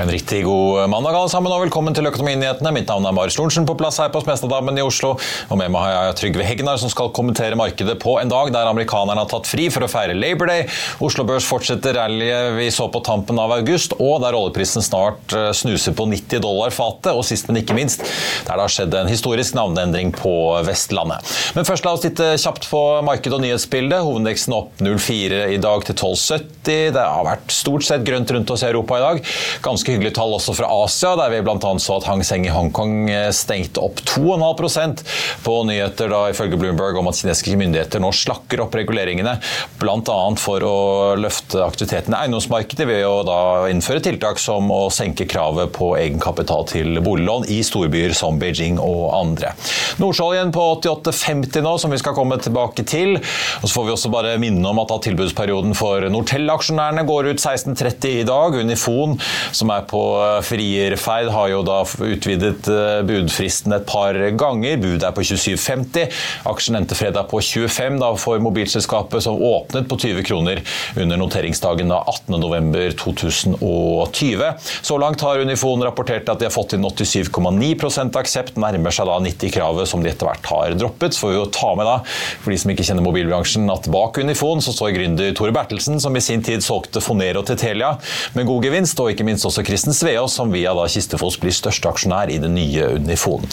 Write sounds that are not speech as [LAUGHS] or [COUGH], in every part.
En riktig god mandag alle sammen, og velkommen til Økonominyhetene. Mitt navn er Marius Lorentzen, på plass her på Smestadammen i Oslo. Og med meg har jeg Trygve Hegnar, som skal kommentere markedet på en dag der amerikanerne har tatt fri for å feire Labor Day. Oslo Børs fortsetter rallyet vi så på tampen av august, og der oljeprisen snart eh, snuser på 90 dollar fatet. Og sist, men ikke minst, der det har skjedd en historisk navneendring på Vestlandet. Men først la oss titte kjapt på marked- og nyhetsbildet. Hovedindeksen opp 0,4 i dag til 12,70. Det har vært stort sett grønt rundt oss i Europa i dag. Ganske hyggelige tall også fra Asia, der vi bl.a. så at Hang Seng i Hongkong eh, stengte opp 2,5 på nyheter da, ifølge Bloomberg om at kinesiske myndigheter nå slakker opp reguleringene, bl.a. for å løfte aktiviteten i eiendomsmarkedet ved å da innføre tiltak som å senke kravet på egenkapital til boliglån i storbyer som Beijing og andre. Nordsjøoljen på 88,50 nå, som vi skal komme tilbake til. Og så får vi også bare minne om at tilbudsperioden for Nortel-aksjonærene går ut 16.30 i dag. Unifon, som er på frierferd, har jo da utvidet eh, budfristen et par ganger. Budet er på 27,50. Aksjen endte fredag på 25 da for mobilselskapet som åpnet på 20 kroner under noteringsdagen 18.11.2020. Så langt har Unifon rapportert at de har fått inn 87,9 aksept, nærmer seg da 90-kravet som de etter hvert har droppet. Så får vi jo ta med da, for de som ikke kjenner mobilbransjen, at bak Unifon så står gründer Tore Bertelsen, som i sin tid solgte Fonero til Telia med god gevinst, og ikke minst også Kristen Sveaas, som via da Kistefos blir største aksjonær i det nye Unifon.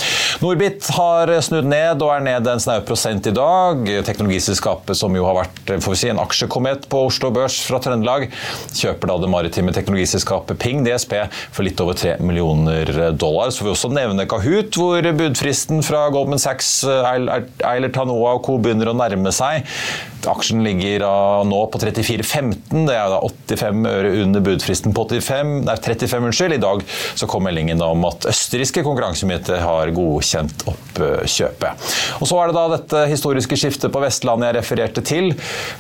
Norbit har snudd ned og er ned en snau prosent i dag. Teknologiselskapet som jo har vært si, en aksjekomet på Oslo Børs fra Trøndelag, kjøper da det maritime teknologiselskapet Ping DSP for litt over 3 millioner dollar. Så får vi også nevne Kahoot, hvor budfristen fra Goldman Sachs, Eiler Tanoa og co. begynner å nærme seg. Aksjen ligger nå på 34,15. Det er da 85 øre under budfristen på 85, nei, 35. unnskyld. I dag så kom meldingen om at østerrikske konkurransemyndigheter har godkjent oppkjøpet. Og Så er det da dette historiske skiftet på Vestlandet jeg refererte til.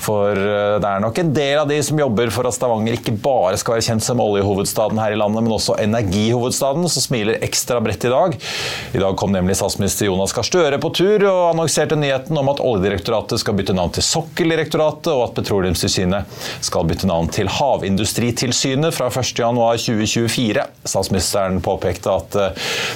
For det er nok en del av de som jobber for at Stavanger ikke bare skal være kjent som oljehovedstaden her i landet, men også energihovedstaden, som smiler ekstra bredt i dag. I dag kom nemlig statsminister Jonas Gahr Støre på tur og annonserte nyheten om at Oljedirektoratet skal bytte navn til Sokkeldirektoratet, og at Petroleumstilsynet skal bytte navn til Havindustritilsynet fra 1.1.2024. Statsministeren påpekte at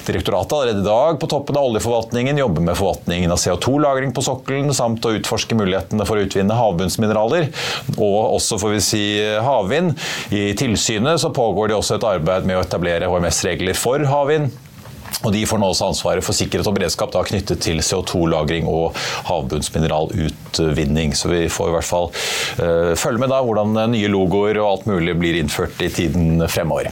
direktoratet allerede i dag på toppen av oljeforvaltningen jobber med forvaltningen av CO2-lagring på sokkelen, samt å utforske mulighetene for å utvinne havbunnsmineraler, og også får vi si havvind. I tilsynet så pågår det også et arbeid med å etablere HMS-regler for havvind. Og De får nå også ansvaret for sikkerhet og beredskap da, knyttet til CO2-lagring og havbunnsmineralutvinning. Så vi får i hvert fall uh, følge med da hvordan nye logoer og alt mulig blir innført i tiden fremover.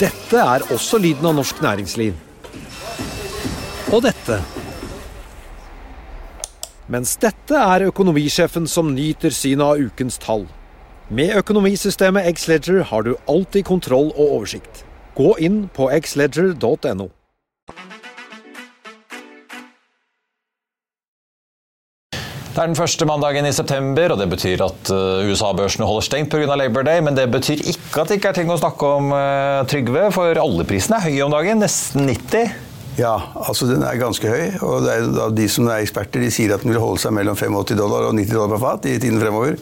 Dette er også lyden av norsk næringsliv. Og dette. Mens dette er økonomisjefen som nyter synet av ukens tall. Med økonomisystemet Xledger har du alltid kontroll og oversikt. Gå inn på xledger.no. Det er den første mandagen i september, og det betyr at uh, USA-børsene holder stengt pga. Labor Day. Men det betyr ikke at det ikke er ting å snakke om, uh, Trygve, for oljeprisen er høy om dagen. Nesten 90. Ja, altså den er ganske høy. og det er De som er eksperter, de sier at den vil holde seg mellom 85 dollar og 90 dollar per fat i tiden fremover.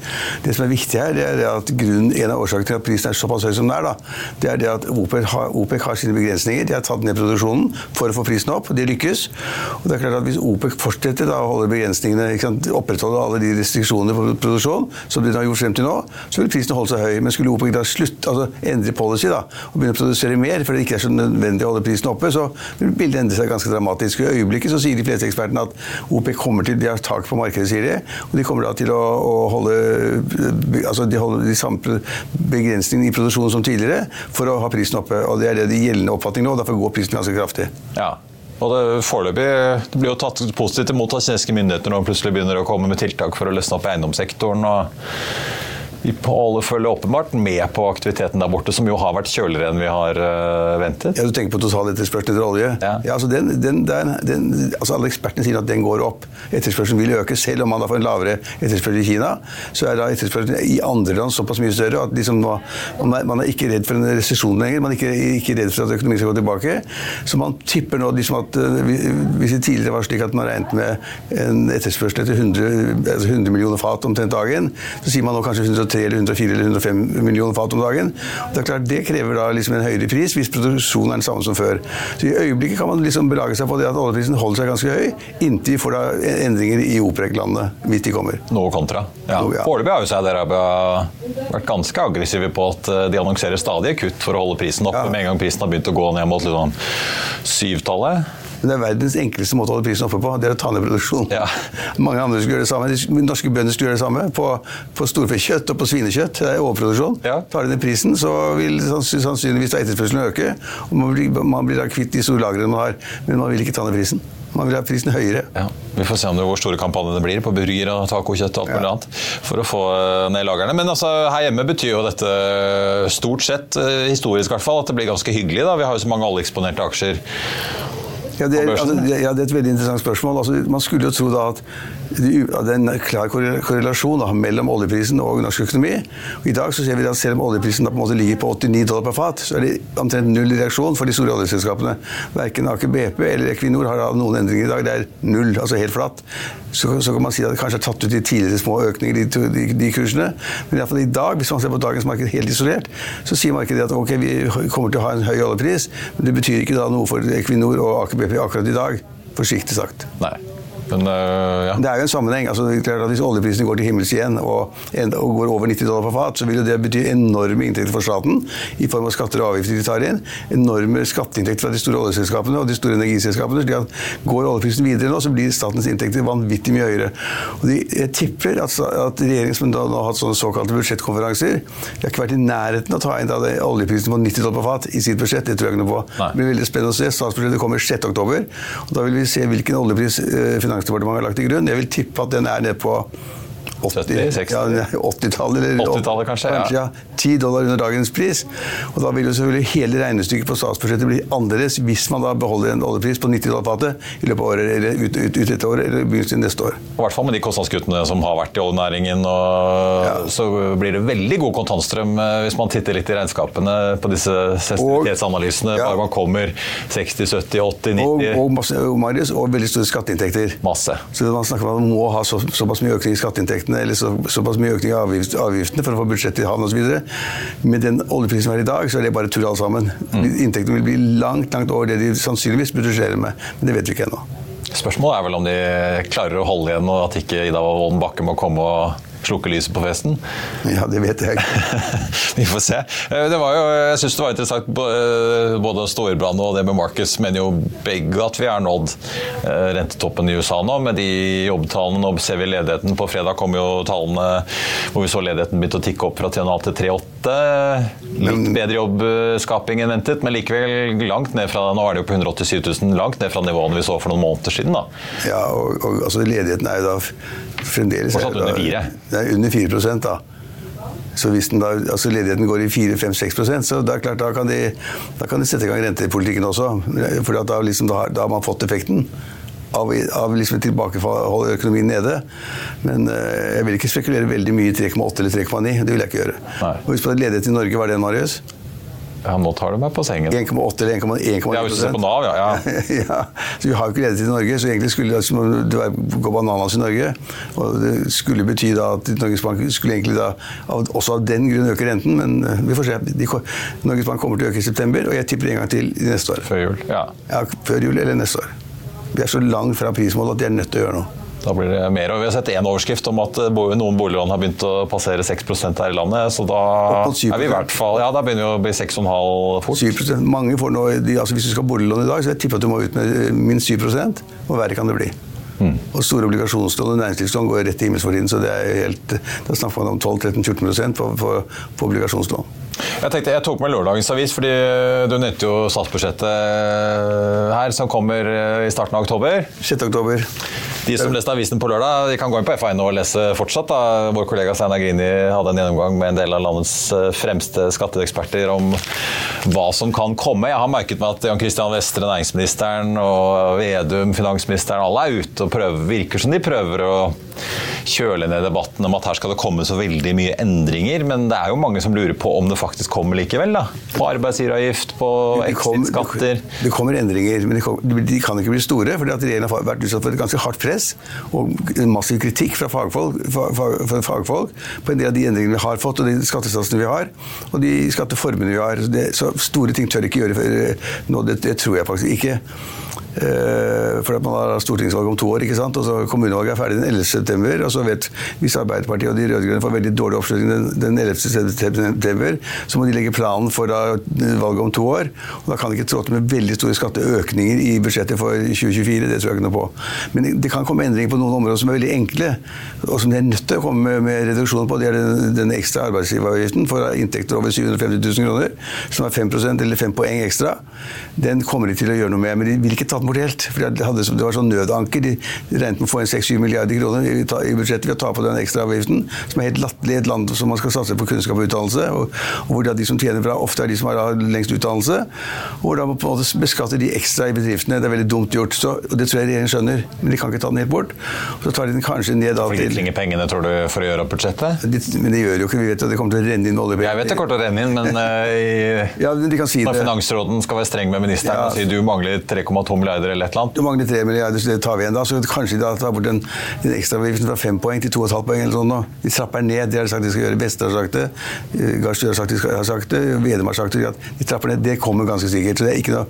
Det som er viktig her, det er at grunnen, en av årsakene til at prisen er såpass høy som den er, da, det er det at OPEC har, OPEC har, sine begrensninger. De har tatt ned produksjonen for å få prisen opp, og de lykkes. Og det er klart at Hvis OPEC fortsetter da, å holde begrensningene, sant, opprettholde alle de restriksjonene på produksjon som de har gjort frem til nå, så vil prisen holde seg høy. Men skulle OPEC da slutt, altså endre policy da, og begynne å produsere mer fordi det ikke er så nødvendig å holde prisen oppe, så vil bildet endre seg ganske dramatisk. I øyeblikket så sier de fleste ekspertene at OPEC kommer til, de har tak på markedet, sier de. Og de kommer da til å, å holde altså de holder de samme begrensningene i produksjonen som tidligere for å ha prisen oppe. Og det er det de gjeldende oppfatning nå, og derfor går prisen ganske kraftig. Ja. Og det, foreløpig, det blir jo tatt positivt imot av kinesiske myndigheter når de plutselig begynner å komme med tiltak for å løsne opp eiendomssektoren. og alle følger åpenbart med på aktiviteten der borte, som jo har vært kjøligere enn vi har uh, ventet. Ja, Du tenker på total etterspørsel etter olje? Ja. ja altså, den, den, den, altså Alle ekspertene sier at den går opp. Etterspørselen vil øke. Selv om man da får en lavere etterspørsel i Kina, så er da etterspørselen i andre land såpass mye større at liksom, man, er, man, er, ikke redd for en resesjon lenger. Man er ikke, ikke, redd for at økonomien skal gå tilbake. Så man tipper nå liksom at Hvis det tidligere var slik at man regnet med en etterspørsel etter 100, altså 100 millioner fat omtrent dagen, så sier man nå kanskje 103 eller 104 eller 105 millioner fat om dagen. Det er klart, det krever da liksom en høyere pris hvis produksjonen er den samme som før. Så I øyeblikket kan man liksom belage seg på det at oljeprisen holder seg ganske høy, inntil vi får da endringer i OPEC-landene, hvis de kommer. Noe kontra. Ja. Noe, ja. Foreløpig har jo Saudi-Arabia vært ganske aggressive på at eh, de annonserer stadige kutt for å holde prisen oppe, Ja. med en gang prisen har begynt å gå ned mot sånn syvtallet. Men det er verdens enkleste måte å holde prisen oppe på. Det er å ta ned produksjon. Ja. Mange andre skulle gjøre det samme. De norske bønder skulle gjøre det samme på, på storfekjøtt og på svinekjøtt. Det er overproduksjon. Ja. Tar de ned prisen, så vil sannsynligvis da etterspørselen øke. Og man blir, man blir da kvitt de store lagrene man har, men man vil ikke ta ned prisen. Man vil ha prisen høyere. Ja. Vi får se om det hvor store kampanjene blir på burger og tacokjøtt og alt mulig Ja. annet for å få eh, ned lagrene. Men altså, her hjemme betyr jo dette eh, stort sett, eh, historisk i hvert fall, at det blir ganske hyggelig. da. Vi har jo så mange oljeeksponerte aksjer. Ja det, er, altså, det, ja, det er et veldig interessant spørsmål. Altså, man skulle jo tro da at det er en klar korrelasjon da, mellom oljeprisen og norsk økonomi. Og I dag så ser vi at selv om oljeprisen da på en måte ligger på 89 dollar per fat, så er det omtrent null reaksjon for de store oljeselskapene. Verken Aker BP eller Equinor har noen endringer i dag. Det er null, altså helt flatt. Så, så kan man si at det kanskje er tatt ut i tidligere små økninger de, de, de kursene. Men i fall i dag, hvis man ser på dagens marked helt isolert, så sier markedet at ok, vi kommer til å ha en høy oljepris, men det betyr ikke da noe for Equinor og Aker BP akkurat i dag. Forsiktig sagt. Nei. Men øh, ja. Det er jo en sammenheng. altså Hvis oljeprisene går til himmels igjen og, og går over 90 dollar på fat, så vil det bety enorme inntekter for staten i form av skatter og avgifter de tar inn. Enorme skatteinntekter fra de store oljeselskapene og de store energiselskapene. slik at Går oljeprisen videre nå, så blir statens inntekter vanvittig mye høyere. Og de, Jeg tipper at, at regjeringen som da nå har hatt sånne såkalte budsjettkonferanser, de har ikke vært i nærheten av å ta inn da oljeprisen på 90 dollar på fat i sitt budsjett. Det tror jeg ikke noe på. Nei. Det blir veldig spennende å se. Statsbudsjettet kommer 6. oktober. Da vil vi se hvilken oljepris eh, Finansdepartementet har lagt til grunn. Jeg vil tippe at den er nede på 80, 70, 60. ja, 80-tallet. eller 80-tallet kanskje, ja. ja. 10 dollar under dagens pris. Og da vil jo selvfølgelig hele regnestykket på statsbudsjettet bli annerledes hvis man da beholder en oljepris på 90 dollar fatet i løpet av året, eller ut, ut, ut dette året, eller begynnelsen neste år. I hvert fall med de kostnadskuttene som har vært i oljenæringen. Og Ja. Så blir det veldig god kontantstrøm eh, hvis man titter litt i regnskapene på disse sensitivitetsanalysene. Ja. Bare man kommer 60, 70, 80, 90 og, masse, og, Marius, og veldig store skatteinntekter. Masse. Så man snakker om at man må ha så, såpass mye økning i skatteinntektene eller så, såpass mye økning i avgift, avgiftene for å få budsjettet i havn osv. Med den oljeprisen vi har i dag, så er det bare tull alle sammen. Inntektene vil bli langt langt over det de sannsynligvis budsjetterer med. Men det vet vi ikke ennå. Spørsmålet er vel om de klarer å holde igjen, og at ikke Ida Wolden Bakke må komme og slukke lyset på festen? Ja, det vet jeg ikke. [LAUGHS] Vi får se. Eh, det var jo, jeg syns det var interessant, eh, både Storbrann og det med Marcus mener jo begge at vi er nådd eh, rentetoppen i USA nå, med de jobbtallene. Nå ser vi ledigheten. På fredag kom jo tallene hvor vi så ledigheten begynte å tikke opp fra 3,5 til 3,8. Litt bedre jobbskaping enn ventet, men likevel langt ned fra nå er det jo på 187 000, langt ned fra nivåene vi så for noen måneder siden. da. Ja, og, og altså, ledigheten er jo da fremdeles Fortsatt under 4. Det er under 4 da. Så hvis den da, altså ledigheten går i 4-5-6% så da, klart, da, kan de, da kan de sette i gang rentepolitikken også. For da, liksom, da, da har man fått effekten av, av liksom tilbakeholde økonomien nede. Men uh, jeg vil ikke spekulere veldig mye i 3,8 eller 3,9. Det vil jeg ikke gjøre. Nei. Og Husk på at ledigheten i Norge, var det en Marius? Ja, nå tar du meg på sengen. 1,8 eller 1,9 Ja, hvis du ser på Nav, ja. ja. [LAUGHS] ja, så Vi har jo ikke ledighet i Norge, så egentlig skulle det gå bananas i Norge. Og det skulle bety da at Norges Bank skulle egentlig da også av den grunn øke renten, men eh, vi får se. De, Norges Bank kommer til å øke i september, og jeg tipper en gang til neste år. Før jul. Ja. Ja, før jul eller neste år. Vi er så langt fra prismålet at de er nødt til å gjøre noe. Da blir det mer. Og vi har sett én overskrift om at eh, noen boliglån har begynt å passere 6% her i landet. Så da Opp mot 7%. er vi i hvert fall Ja, da begynner vi å bli 6,5 fort. 7 Mange får nå, altså Hvis du skal ha boliglån i dag, så jeg tipper at du må ut med eh, minst 7% og verre kan det bli. Og store obligasjonslån og næringslivslån går rett til himmels for tiden, så det er helt, da snakker man om 12-13-14 på, på, på obligasjonslån. Jeg tenkte, jeg tok med lørdagens avis, fordi du nevnte jo statsbudsjettet her, som kommer eh, i starten av oktober. 6. oktober. De som leste avisen på lørdag, de kan gå inn på F1 og lese fortsatt. Da. Vår kollega Steinar Grini hadde en gjennomgang med en del av landets eh, fremste skatteeksperter om hva som kan komme. Jeg har merket meg at Jan Christian Vestre, næringsministeren, og Vedum, finansministeren, alle er ute og prøver, virker som de prøver å kjøle ned debatten om at her skal det komme så veldig mye endringer. Men det er jo mange som lurer på om det faktisk kommer likevel. da. På arbeidsgiveravgift, på exit-skatter. Det kommer endringer, men de, kan ikke bli store. fordi at Regjeringen har vært utsatt for et ganske hardt press og massiv kritikk fra fagfolk, fa- fa- fra fagfolk på en del av de endringene vi har fått, og de skattesatsene vi har, og de skatteformene vi har. Det, så store ting tør ikke gjøre nå. Det, det tror jeg faktisk ikke. Eh, for man har stortingsvalg om to år, ikke sant? og så kommunevalget er ferdig den 11. september. Og så vet hvis Arbeiderpartiet og de rød-grønne får veldig dårlig oppslutning den, den 11. september, så må de legge planen for valget om to år. Og da kan de ikke trå med veldig store skatteøkninger i budsjettet for 2024. Det tror jeg ikke noe på. Men det kan komme endringer på noen områder som er veldig enkle, og som de er nødt til å komme med, med reduksjoner på. Det er den, den ekstra arbeidsgiveravgiften for inntekter over 750 000 kroner, som er 5% eller 5 poeng ekstra. Den kommer de til å gjøre noe med, men de vil ikke ta den bort helt. For de hadde, det var sånn nødanker. De regnet med å få inn 6-7 milliarder kroner i, i budsjettet ved å ta på den ekstra avgiften, som er helt latterlig i et land som man skal satse på kunnskap og utdannelse, og, og hvor da de som tjener bra, ofte er de som har lengst utdannelse. Og hvor da på en måte beskatter de ekstra i bedriftene. Det er veldig dumt gjort. Så, og det tror jeg regjeringen skjønner, men de kan ikke ta den helt bort. Og så tar de den kanskje ned av Fordi de til trenger pengene, tror du, for å gjøre opp budsjettet? de, Men det gjør jo ikke Vi vet jo det kommer til å renne inn oljepenger. Jeg vet det kommer til å renne inn, men uh, [LAUGHS] i, Ja, men de kan si når det. finansråden skal være streng med ministeren Ja. og si du mangler 3,2 milliarder eller et eller annet Du mangler 3 milliarder, så det tar vi igjen da. Så kanskje de tar bort den, den ekstraavgiften fra 5 poeng til 2,5 poeng eller sånn nå. De trapper ned, det har de sagt de skal gjøre. Vestre har sagt det. eh, Gahr Støre har sagt de har sagt det. Vedum har sagt det. De trapper ned. Det kommer ganske sikkert. Så det er ikke noe,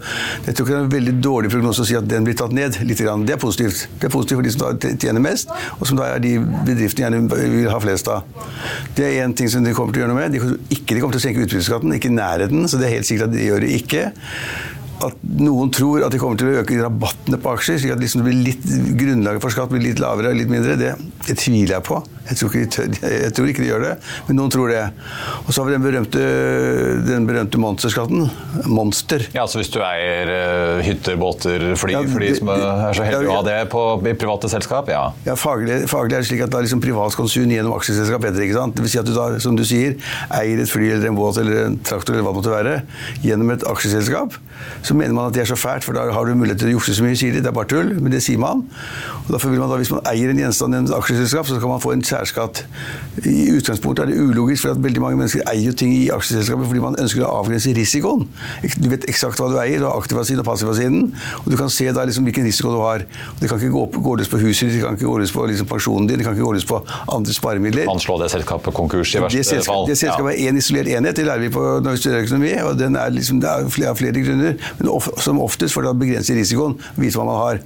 jeg tror ikke det er en veldig dårlig prognose å si at den blir tatt ned litt. Grann. Det er positivt. Det er positivt for de som tjener mest, og som da er de bedriftene gjerne vil ha flest av. Det er én ting som de kommer til å gjøre noe med. De kommer ikke de kommer til å senke utbytteskatten, ikke i nærheten, så det er helt sikkert at de gjør det ikke at noen tror at de kommer til å øke rabattene på aksjer, slik at liksom det blir litt, grunnlaget for skatt blir litt lavere og litt mindre, det, det tviler jeg på. Jeg tror, ikke de tør, jeg tror ikke de gjør det, men noen tror det. Og så har vi den berømte, den berømte monsterskatten. Monster. Ja, altså Hvis du eier uh, hytter, båter, fly Ja, for de som er så heldige å ha det på, i private selskap, ja. Ja, faglig, faglig er det slik at det er liksom privat konsum gjennom aksjeselskap heter det, ikke sant? Det vil si at du da, som du sier, eier et fly eller en båt eller en traktor eller hva det måtte være, gjennom et aksjeselskap. Så mener man at det er så fælt, for da har du mulighet til å jukse så mye, sier de. Det er bare tull, men det sier man. Og derfor vil man da, Hvis man eier en gjenstand i et aksjeselskap, så kan man få en særskatt. I utgangspunktet er det ulogisk, for at veldig mange mennesker eier ting i aksjeselskapet fordi man ønsker å avgrense risikoen. Du vet eksakt hva du eier, du har aktiva siden og passiva siden, og du kan se da liksom hvilken risiko du har. Det kan ikke gå, gå løs på huset ditt, det kan ikke gå løs på liksom pensjonen din, det kan ikke gå løs på andre sparemidler. Kan slå det selskapet konkurs i verste Det selskap, fall. det selskapet er én isolert enhet, det lærer vi på når vi studerer økonomi. og den er liksom, Det er flere, flere grunner, som oftest for å begrense risikoen, vise hva man har.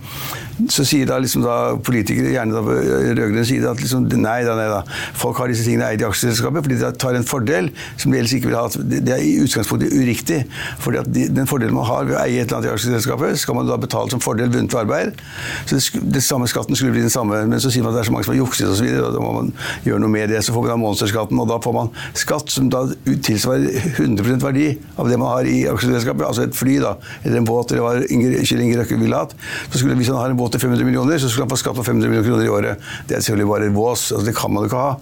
Så sier da liksom da da politikere, gjerne da på rød-grønn side, at liksom, nei da, nei da. Folk har disse tingene eid i aksjeselskapet fordi de tar en fordel som de ellers ikke vil ha. Det er i utgangspunktet uriktig. fordi de, den fordelen man har ved å eie et eller annet i aksjeselskapet, skal man da betale som fordel vunnet ved arbeid. Så det, det, samme skatten skulle bli den samme, men så sier man at det er så mange som har jukset osv. Da må man gjøre noe med det. Så får man da monsterskatten, og da får man skatt som da tilsvarer 100% verdi av det man har i aksjeselskapet. Altså et fly, da, eller en båt, eller hva Kjell Inge Røkke ville hatt. Så skulle, hvis han har en båt til 500 millioner, så skulle han få skatt på 500 millioner kroner i året. Det er selvfølgelig bare vås. Altså, det kan man jo ikke ha.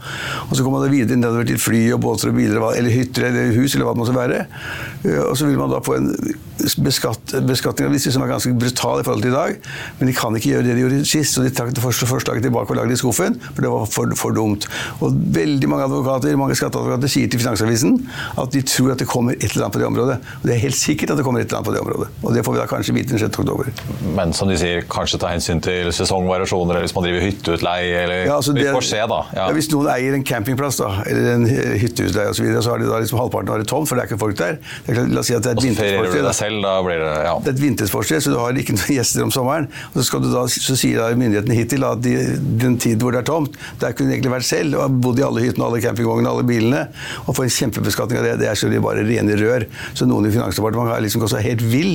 Og så kommer man da videre nedover til fly og båter og biler, eller hytter eller hus, eller hva det måtte være. Og så vil man da få en beskatt, beskatning av disse som er ganske brutal i forhold til i dag. Men de kan ikke gjøre det de gjorde sist, så de trakk det første forslaget tilbake og lagde det i skuffen, for det var for, for, dumt. Og veldig mange advokater, mange skatteadvokater sier til Finansavisen at de tror at det kommer et eller annet på det området. Og det er helt sikkert at det kommer et eller annet på det området. Og det får vi da kanskje vite den 6. oktober. Men som de sier, kanskje ta hensyn til sesongvariasjoner, eller hvis man driver hytteutleie, eller ja, altså Vi får se, da. Ja. Ja, hvis noen eier en campingplass, da, eller en hytteutleie osv., så, videre, så har de da liksom halvparten av det tomt, for det er ikke folk der. la oss si at det er et vintersportsted. Da blir det, ja. det er et vintersportsted, så du har ikke noen [LAUGHS] gjester om sommeren. Og så, da, så sier da myndighetene hittil at de, den tid hvor det er tomt, der kunne du egentlig vært selv og bodd i alle hyttene, alle campingvognene, alle bilene. Og få en kjempebeskatning av det. Det er selvfølgelig bare rene rør. Så noen i Finansdepartementet har liksom gått så helt vill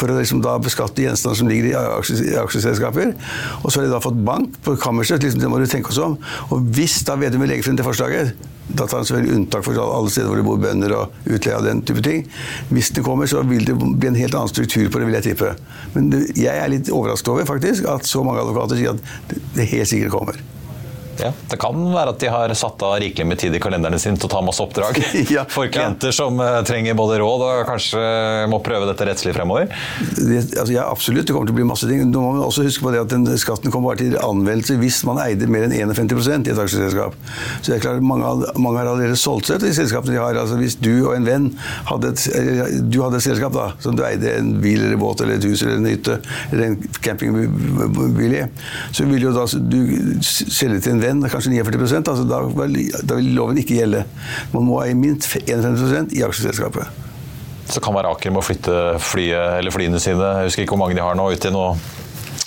for å liksom da beskatte gjenstander som ligger i aksjeselskaper. Og så har de da fått bank på kammerset. Liksom, det må du tenke oss om. Og hvis da Vedum vil legge frem det forslaget, da tar han selvfølgelig unntak for alle steder hvor det bor bønder og utleie av den type ting. Hvis det kommer, så vil det bli en helt annen struktur på det, vil jeg tippe. Men jeg er litt overrasket over faktisk at så mange advokater sier at det helt sikkert kommer. Ja, Det kan være at de har satt av rikelig med tid i kalenderne sine til å ta masse oppdrag [LAUGHS] ja, for klienter ja. som uh, trenger både råd og kanskje må prøve dette rettslig fremover? Det, altså, ja, absolutt. Det kommer til å bli masse ting. Nå må man også huske på det at den skatten kommer bare til anvendelse hvis man eide mer enn 51% i et aksjeselskap. Så det er klart, mange, mange har allerede solgt seg til de selskapene de har. Altså, hvis du og en venn hadde et, du hadde et selskap da, som du eide en bil eller båt eller et hus eller en hytte eller en campingbil i, så ville jo da du selge til en venn igjen kanskje 49 altså da, da, vil loven ikke gjelde. Man må eie minst 51% i aksjeselskapet. Så kan Aker må flytte flyet, eller flyene sine, jeg husker ikke hvor mange de har nå, ut i noe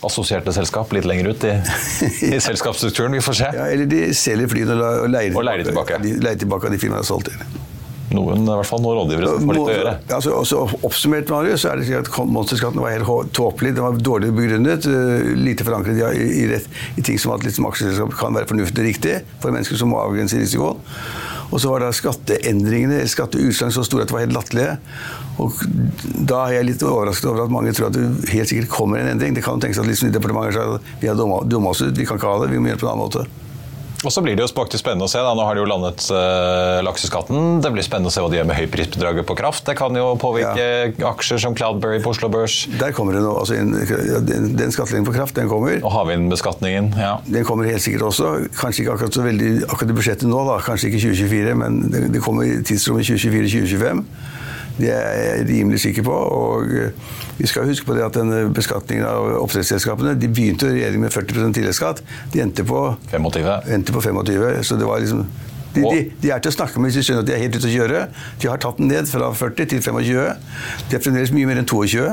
assosierte selskap litt lenger ut i, [LAUGHS] i selskapsstrukturen. Vi får se. Ja, eller de selger flyene og leier, og leier tilbake. De leier tilbake de firmaene har solgt til noen, i hvert fall noen rådgivere som får litt å gjøre. Altså, også Oppsummert Marius, så er det slik at monsterskatten var helt tåpelig. Den var dårlig begrunnet, eh, lite forankret i, i, rett, i ting som at liksom, aksjeselskap kan være fornuftig og riktig for mennesker som må avgrense risikoen. Og så var da skatteendringene, skatteutslag, så store at det var helt latterlige. Og da er jeg litt overrasket over at mange tror at det helt sikkert kommer en endring. Det kan tenkes at liksom, departementet sier at vi har dumma oss ut, vi kan ikke ha det, vi må gjøre det på en annen måte. Og så blir det jo faktisk spennende å se. Da. Nå har de jo landet uh, lakseskatten. Det blir spennende å se hva de gjør med høyprisbedraget på kraft. Det kan jo påvirke ja. aksjer som Cloudberry på Oslo Børs. Der kommer det nå. Altså, den, den skattleggingen på kraft, den kommer. Og havvindbeskatningen. ja. Den kommer helt sikkert også. Kanskje ikke akkurat så veldig akkurat i budsjettet nå, da. Kanskje ikke 2024, men det, det kommer i tidsrommet 2024-2025. Det er jeg rimelig sikker på. og eh, Vi skal huske på det at denne beskatningen av oppdrettsselskapene de begynte regjeringen med 40% tilleggsskatt. De endte på 25. Endte på 25 så det var liksom de, de, de, er til å snakke med hvis de skjønner at de er helt ute å kjøre. De har tatt den ned fra 40 til 25. De er fremdeles mye mer enn 22.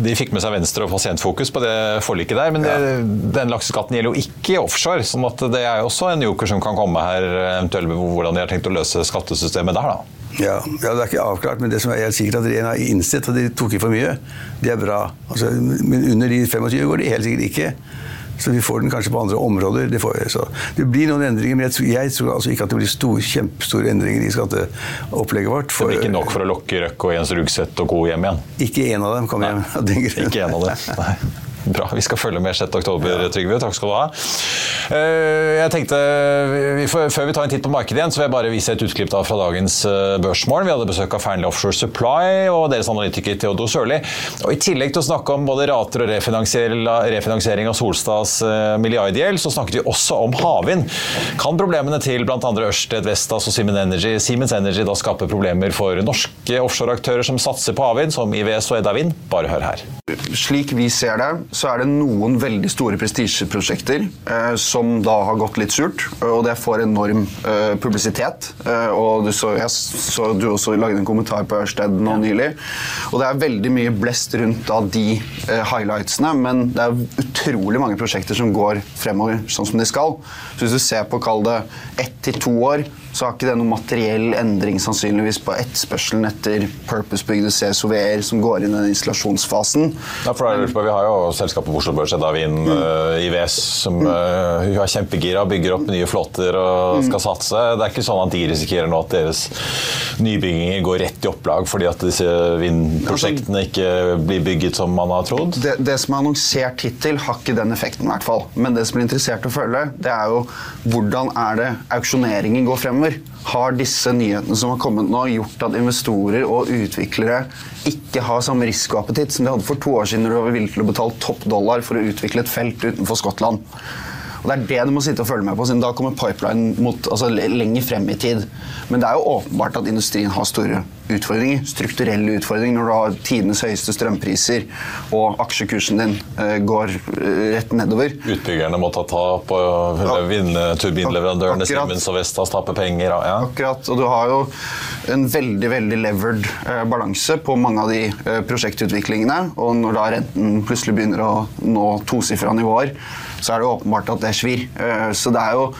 De fikk med seg Venstre og Pasientfokus på det forliket der, men det, den lakseskatten gjelder jo ikke offshore. sånn at det er jo også en joker som kan komme her, eventuelt med hvordan de har tenkt å løse skattesystemet der. da. Ja, ja, Det er ikke avklart, men det som er helt sikkert at regjeringen har innsett at de tok i for mye, det er bra. Altså, men under de 25 går det helt sikkert ikke. Så vi får den kanskje på andre områder. Det, får, det blir noen endringer, men jeg tror, jeg tror altså ikke at det blir store, kjempestore endringer i skatteopplegget vårt. For, det blir ikke nok for å lokke Røkke og Jens Rugseth og Co. hjem igjen? Ikke en av dem kommer hjem av den grunn. Ikke en av dem, nei. Bra. Vi skal følge med 6. oktober, Trygve. Takk skal du ha. Eh, jeg tenkte, Før vi tar en titt på markedet igjen, så vil jeg bare vise et utklipp fra dagens eh, børsmål. Vi hadde besøk av Fearnley Offshore Supply og deres analytiker Theodor Sørli. Og I tillegg til å snakke om både rater og refinansiering av Solstads eh, milliardgjeld, så snakket vi også om havvind. Kan problemene til bl.a. Ørsted, Vestas og Siemens Energy, Siemens Energy da skape problemer for norske offshoreaktører som satser på havvind, som IVS og Edda Vind? Bare hør her. Slik vi ser det, så er det noen veldig store prestisjeprosjekter eh, som da har gått litt surt, og det får enorm eh, publisitet. Eh, og du så, jeg så du også lagde en kommentar på Ørsted nå nylig. Og det er veldig mye blest rundt av de eh, highlightsene, men det er utrolig mange prosjekter som går fremover sånn som de skal. Så hvis du ser på, kall det ett til to år, så har ikke det noen materiell endring sannsynligvis på etterspørselen etter purpose-bygde CSOV-er som går inn i den installasjonsfasen. Ja, for det, Vi har jo selskapet på Oslo Børs, Edavin, mm. uh, IVS, som uh, er kjempegira, bygger opp nye flåter og mm. skal satse. Det er ikke sånn at de risikerer nå at deres nybygginger går rett i opplag fordi at disse vindprosjektene ikke blir bygget som man har trodd? Det, det som er annonsert hittil, har ikke den effekten, i hvert fall. Men det som blir interessert å følge, det er jo hvordan er det auksjoneringen går fremover. Har disse nyhetene som har kommet nå, gjort at investorer og utviklere ikke har samme risikoappetitt som de hadde for to år siden når de var villige til å betale topp dollar for å utvikle et felt utenfor Skottland? Og Det er det du må sitte og følge med på, siden da kommer pipeline altså, lenger frem i tid. Men det er jo åpenbart at industrien har store utfordringer, strukturelle utfordringer, når du har tidenes høyeste strømpriser og aksjekursen din uh, går uh, rett nedover. Utbyggerne må ta tap, og ja. vindturbinleverandørene Siemens og Vestas taper penger. Ja. Akkurat. Og du har jo en veldig veldig levered balanse på mange av de prosjektutviklingene. Og når da renten plutselig begynner å nå tosifra nivåer, så er det åpenbart at det svir. Så det er jo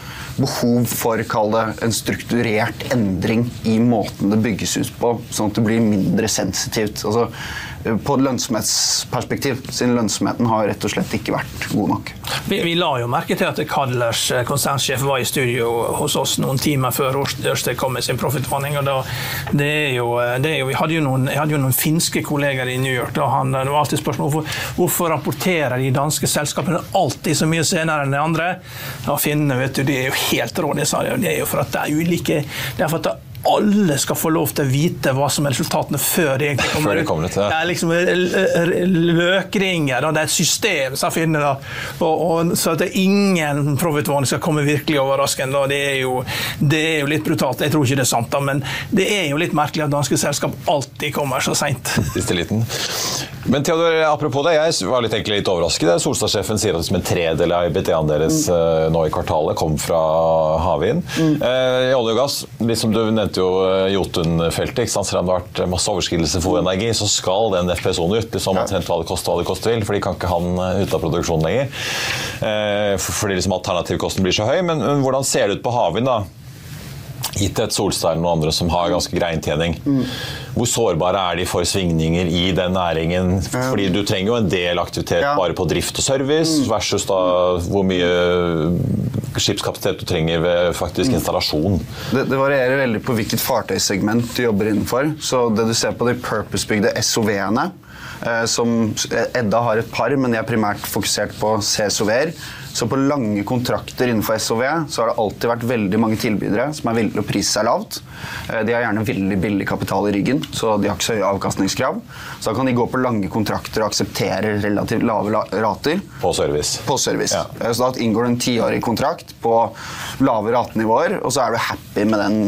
behov for det, en strukturert endring i måten det bygges ut på, sånn at det blir mindre sensitivt. Altså, på et lønnsomhetsperspektiv, siden lønnsomheten har rett og slett ikke vært god nok. Vi, vi la jo merke til at Kadlers eh, konsernsjef var i studio hos oss noen timer før Ørsted kom med sin profittvarning. og det eh, det hadde jo noen, hadde jo noen finske kolleger i New York. Da han, det var alltid spørsmål hvorfor, hvorfor rapporterer de danske selskapene alltid så mye senere enn de andre. Ja, Finnene vet du, de er jo helt rå. Det er jo for at det er ulike det er for at det alle skal få lov til å vite hva som er resultatene før de egentlig [LAUGHS] kommer, de kommer ut. Ja. Det er liksom løkringer, det er et system som finner det. Og, og, så at ingen profitvåning skal komme virkelig overraskende. Det er, jo, det er jo litt brutalt. Jeg tror ikke det er sant, da, men det er jo litt merkelig at danske selskap alltid kommer så seint. [LAUGHS] Men Theodor, apropos det, jeg var litt, egentlig litt overrasket. Solstad-sjefen sier at som en tredel av IBT-en deres mm. uh, nå i kvartalet kom fra havvind. Mm. Eh, I olje og gass, liksom du nevnte nevnte jo eh, Jotun-feltet. Selv om det vært masse overskridelser for energi, så skal den FPSO-en ut. Liksom at hva det koster, hva det koster vil, for de kan ikke ha den eh, ute av produksjon lenger. Eh, fordi liksom alternativkosten blir så høy. Men, men hvordan ser det ut på havvind? da? gitt et Solstein eller noen andre som har ganske grei inntjening. Mm. Hvor sårbare er de for svingninger i den næringen? Fordi du trenger jo en del aktivitet ja. bare på drift og service, mm. versus da hvor mye skipskapasitet du trenger ved faktisk mm. installasjon. Det, det, varierer veldig på hvilket fartøysegment du jobber innenfor. Så det du ser på de purpose-bygde SOV-ene eh, som Edda har et par, men de er primært fokusert på CSOV-er. Så på lange kontrakter innenfor SOV så har det alltid vært veldig mange tilbydere som er villige til å prise seg lavt. Eh, de har gjerne veldig billig kapital i ryggen, så de har ikke så høye avkastningskrav. Så da kan de gå på lange kontrakter og akseptere relativt lave rater. På service. På service. Ja. Eh, så da inngår du en tiårig kontrakt på lave ratenivåer, og så er du happy med den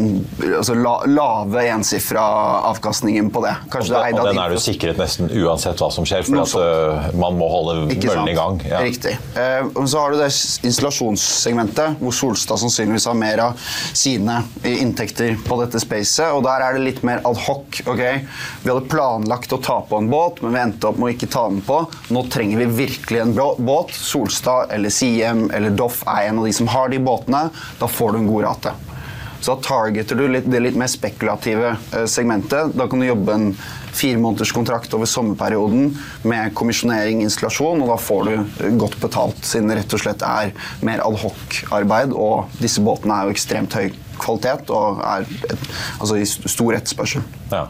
altså lave ensifra avkastningen på det. Kanskje og, det og den er du sikret nesten uansett hva som skjer, for at, uh, man må holde møllen i gang. Ja. Riktig. Uh, så har du det installasjonssegmentet, hvor Solstad sannsynligvis har mer av sine inntekter på dette spacet. Og der er det litt mer adhoc. Okay? Vi hadde planlagt å ta på en båt, men vi endte opp med å ikke ta den på. Nå trenger vi virkelig en båt. Solstad eller Siem eller Doff er en av de som har de båtene. Da får du en god rate. Så da targeter du litt, det litt mer spekulative eh, segmentet. Da kan du jobbe en fire måneders over sommerperioden med kommisjonering, installasjon, og da får du eh, godt betalt, siden det rett og slett er mer adhoc-arbeid. Og disse båtene er jo ekstremt høy kvalitet og er et, altså i stor etterspørsel. Ja.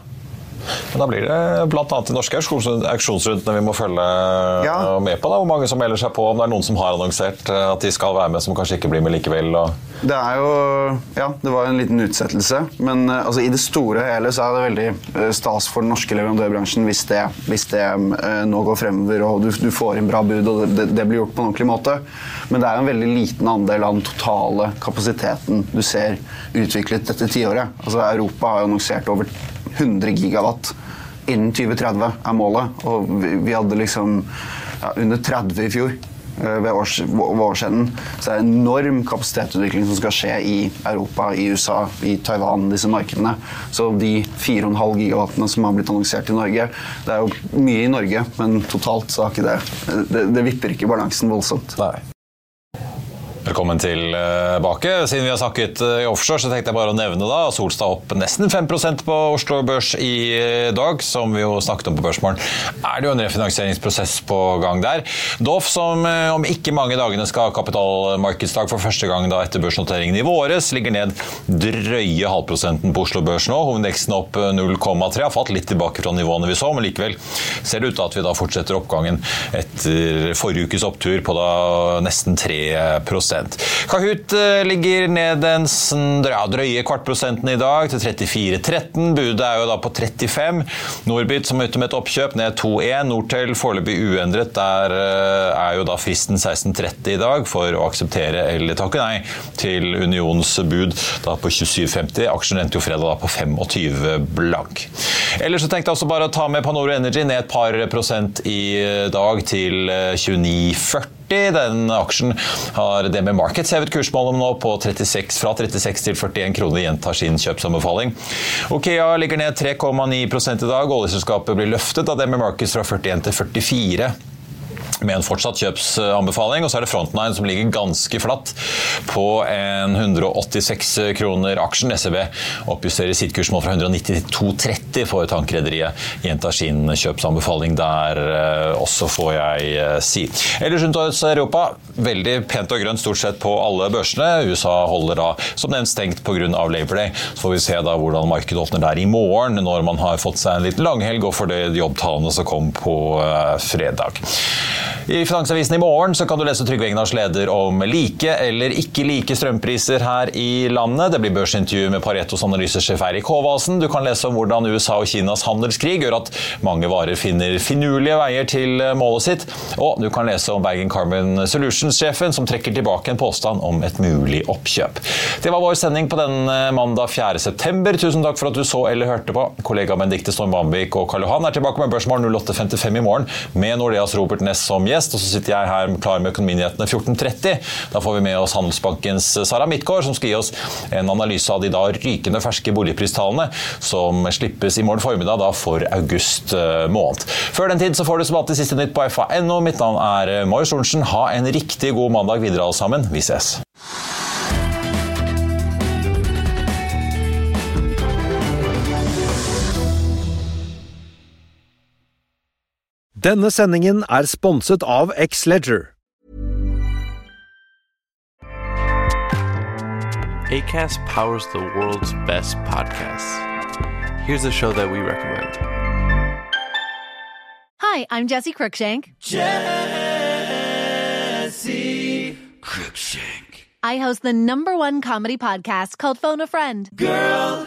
Men da blir det bl.a. de norske auksjonsrundene vi må følge ja. med på. Da. Hvor mange som melder seg på, om det er noen som har annonsert eh, at de skal være med, som kanskje ikke blir med likevel. Og... Det er jo Ja, det var en liten utsettelse. Men uh, altså, i det store og hele så er det veldig stas for den norske leverandørbransjen hvis det, hvis det nå går fremover og du, du, får inn bra bud og det, det, blir gjort på en ordentlig måte. Men det er jo en veldig liten andel av den totale kapasiteten du ser utviklet dette tiåret. Altså, Europa har jo annonsert over 100 gigawatt innen 2030 er målet. Og vi, vi hadde liksom ja, under 30 i fjor eh, ved, års, årsenden. Så det er enorm kapasitetsutvikling som skal skje i Europa, i USA, i Taiwan, disse markedene. Så de 4,5 gigawattene som har blitt annonsert i Norge, det er jo mye i Norge, men totalt så har ikke det Det, det vipper ikke balansen voldsomt. Nei. Velkommen tilbake. Siden vi har snakket eh, i offshore, så tenkte jeg bare å nevne da Solstad opp nesten 5% på Oslo Børs i dag. Som vi jo snakket om på Børsmorgen, er det jo en refinansieringsprosess på gang der. Doff, som eh, om ikke mange dagene skal ha kapitalmarkedsdag for første gang da etter børsnoteringen i våres, ligger ned drøye halvprosenten på Oslo Børs nå. Hovedindeksen opp 0,3. Har falt litt tilbake fra nivåene vi så, men likevel ser det ut til at vi da fortsetter oppgangen etter forrige ukes opptur på da nesten 3 Kahoot eh, ligger ned en ja, drøye kvartprosenten i dag, til 34,13. Budet er jo da på 35. Norbit som er ute med et oppkjøp, ned 2,1. Nortel foreløpig uendret. Der eh, er jo da fristen 16.30 i dag for å akseptere eller takke nei til Unions bud da på 27,50. Aksjen endte jo fredag da på 25 blank. Ellers så tenkte jeg også bare å ta med Panoro Energy ned et par prosent i dag til 29,40. Den aksjen har DNB Markets hevet kursmålet nå på 36, fra 36 til 41 kroner, gjentar sin kjøpsanbefaling. Okea ligger ned 3,9 i dag. Oljeselskapet blir løftet av DNB Markets fra 41 til 44 med en fortsatt kjøpsanbefaling. Og så er det Frontline som ligger ganske flatt på en 186 kroner aksjen. SEB oppjusterer sitt kursmål fra 190 til 230 for tankrederiet. Gjentar sin kjøpsanbefaling der eh, også, får jeg eh, si. Ellers rundt Europa, veldig pent og grønt stort sett på alle børsene. USA holder da som nevnt stengt pga. Labor Day. Så får vi se da hvordan markedet åpner der i morgen, når man har fått seg en liten langhelg og for de jobbtallene som kom på eh, fredag. I Finansavisen i morgen så kan du lese Trygve Egnars leder om like eller ikke like strømpriser her i landet. Det blir børsintervju med Paretos analysesjef Eirik Håvasen. Du kan lese om hvordan USA og Kinas handelskrig gjør at mange varer finner finurlige veier til målet sitt. Og du kan lese om Bergen Carbon Solutions-sjefen som trekker tilbake en påstand om et mulig oppkjøp. Det var vår sending på denne mandag 4.9. Tusen takk for at du så eller hørte på. Kollega Benedicte Storm Bambik og Karl Johan er tilbake med Børsmål 08.55 i morgen med Nordeas Robert Ness som gjest. Og så sitter jeg her klar med Økonominyhetene 14.30. Da får vi med oss Handelsbankens Sara Midtgaard, som skal gi oss en analyse av de da rykende ferske boligpristallene som slippes i morgen formiddag da for august eh, måned. Før den tid så får du som alltid siste nytt på fa.no. Mitt navn er eh, Marius Lorentzen. Ha en riktig god mandag videre alle sammen. Vi ses. Denne sendingen er sponset av X-Leger. ACAST powers the world's best podcasts. Here's a show that we recommend. Hi, I'm Jesse Cruikshank. Jesse Cruikshank. I host the number one comedy podcast called Phone a Friend. Girl,